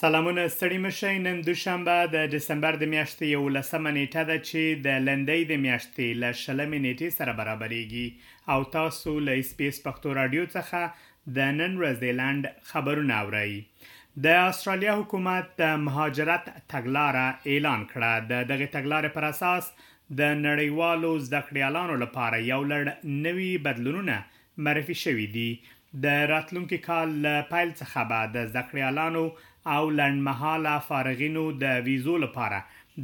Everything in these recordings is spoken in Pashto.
سلامونه ستړي مه شئ نن دوشنبه د دسمبر د میاشتې یولسمه نیټه ده چې د لندۍ د میاشتې له شلمې نیټې سره برابریږي او تاسو له اس بي اس پښتو راډيو څخه د نن ورځ د لنډ خبرونه اورئ. د استرالیا حکومت د مهاجرت تګلاره اعلان کړه. د دغې تګلارې پر اساس د نړیوالو زده کړیالانو لپاره یو لړ نوي بدلونونه معرفي شوي دي. د راتلونکي کال له پیل څخه به د زده کړیالانو او لنډمهاله فارغینو د ویزو لپاره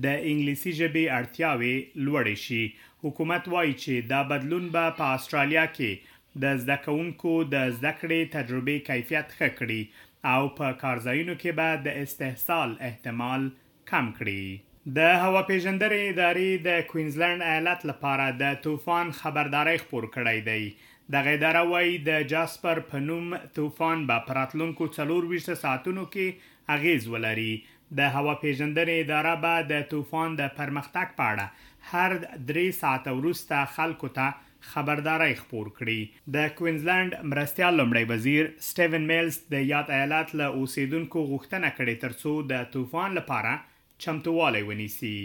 د انګلیسي ژبې اړتیاوې لوړې شي. حکومت وايي چې دا بدلون به په اسټرالیا کې د زده کوونکو د زده کړې تجربې کیفیت ښه کړي او په کارځایونو کې به د استحصال احتمال کم کړي. د هواپېژندرې ادارې د کوینزلنډ ایالت لپاره د طوفان خبرداری خپور کړی دی. دغه اداره وايي د جاسپر په نوم طوفان به په راتلونکو څلور ویشت ساعتونو کې اغېز ولري. د هواپېژندنې اداره به د طوفان د پرمختګ په اړه هر درې ساعته وروسته خلکو ته خبرداری خپور کړي. د کوینزلنډ مرستیال لومړی وزیر سټیون میلز د یاد ایالت له اوسیدونکو غوښتنه کړې ترڅو د طوفان لپاره چمتووالی ونیسي.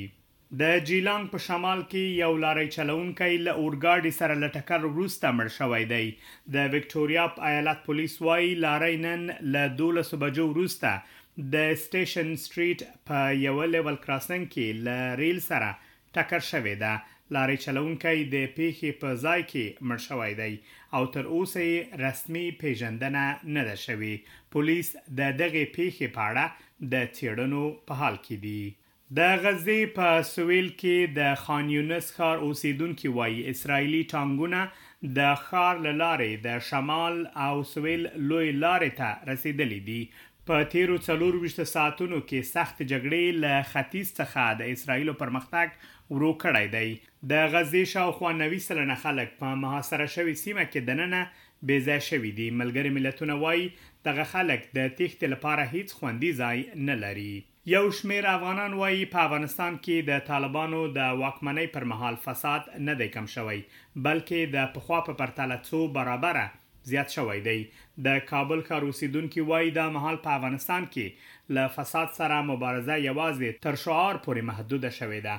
د جیلانګ په شمال کې یو لارۍ چلوونکی له اورګاډي سره له ټکر وروسته مړ شوی دی. د ویکټوریا ایالت پولیس وايي لارۍ نن له دولسو بجو وروسته د سټیشن سټریټ په یوه لیول کراسنګ کې له ریل سره ټکر شوې ده. لارۍ چلوونکی د پېښې په ځای کې مړ شوی دی او تر اوسه یې رسمي پېژندنه نه ده شوې. پولیس د دغې پېښې په اړه د څېړنو په حال کې دي. د غزې په سوېل کې د خان یونس ښار اوسېدونکي وايي، اسراییلي ټانګونه د ښار له لارې د شمال او سوېل لویې لارې ته رسېدلي دي. په تېرو څلور ویشت ساعتونو کې سختې جګړې له ختیځ څخه د اسراییلو پرمختګ ورو کړی دی. د غزې شاوخوا نوي سلنه خلک په محاصره شوې سیمه کې دننه بې ځای شوي دي. ملګري ملتونه وايي دغه خلک د تېښتې لپاره هیڅ خوندي ځای نه لري. یو شمېر افغانان وايي، په افغانستان کې د طالبانو د واکمنۍ پر مهال فساد نه دی کم شوی، بلکې د پخوا په پرتله څو برابره زیات شوی دی. د کابل ښار اوسېدونکي وايي، دا مهال په افغانستان کې له فساد سره مبارزه یوازې تر شعار پورې محدوده شوې ده.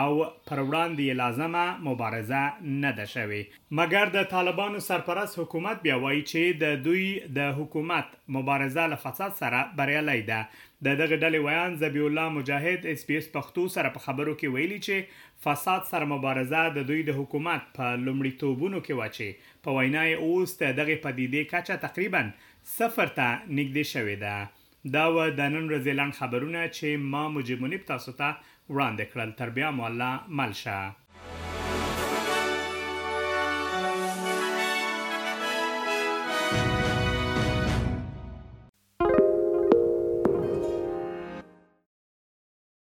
او پر وړاندې یې لازمه مبارزه نه ده شوې. مګر د طالبانو سرپرست حکومت بیا وايي چې د دوی د حکومت مبارزه له فساد سره بریالۍ ده. د دغې ډلې ویاند ذبیح الله مجاهد ایس بي ایس پښتو سره په خبرو کې ویلي چې فساد سره مبارزه د دوی د حکومت په لومړیتوبونو کې وه چې په وینا یې اوس د دغې پدیدې کچه تقریباً صفر ته نږدې شوې ده. دا وه د نن ورځې لنډ خبرونه چې ما مجيب منيب تاسو ته وړاندې کړل تر بيا مو الله مل شه.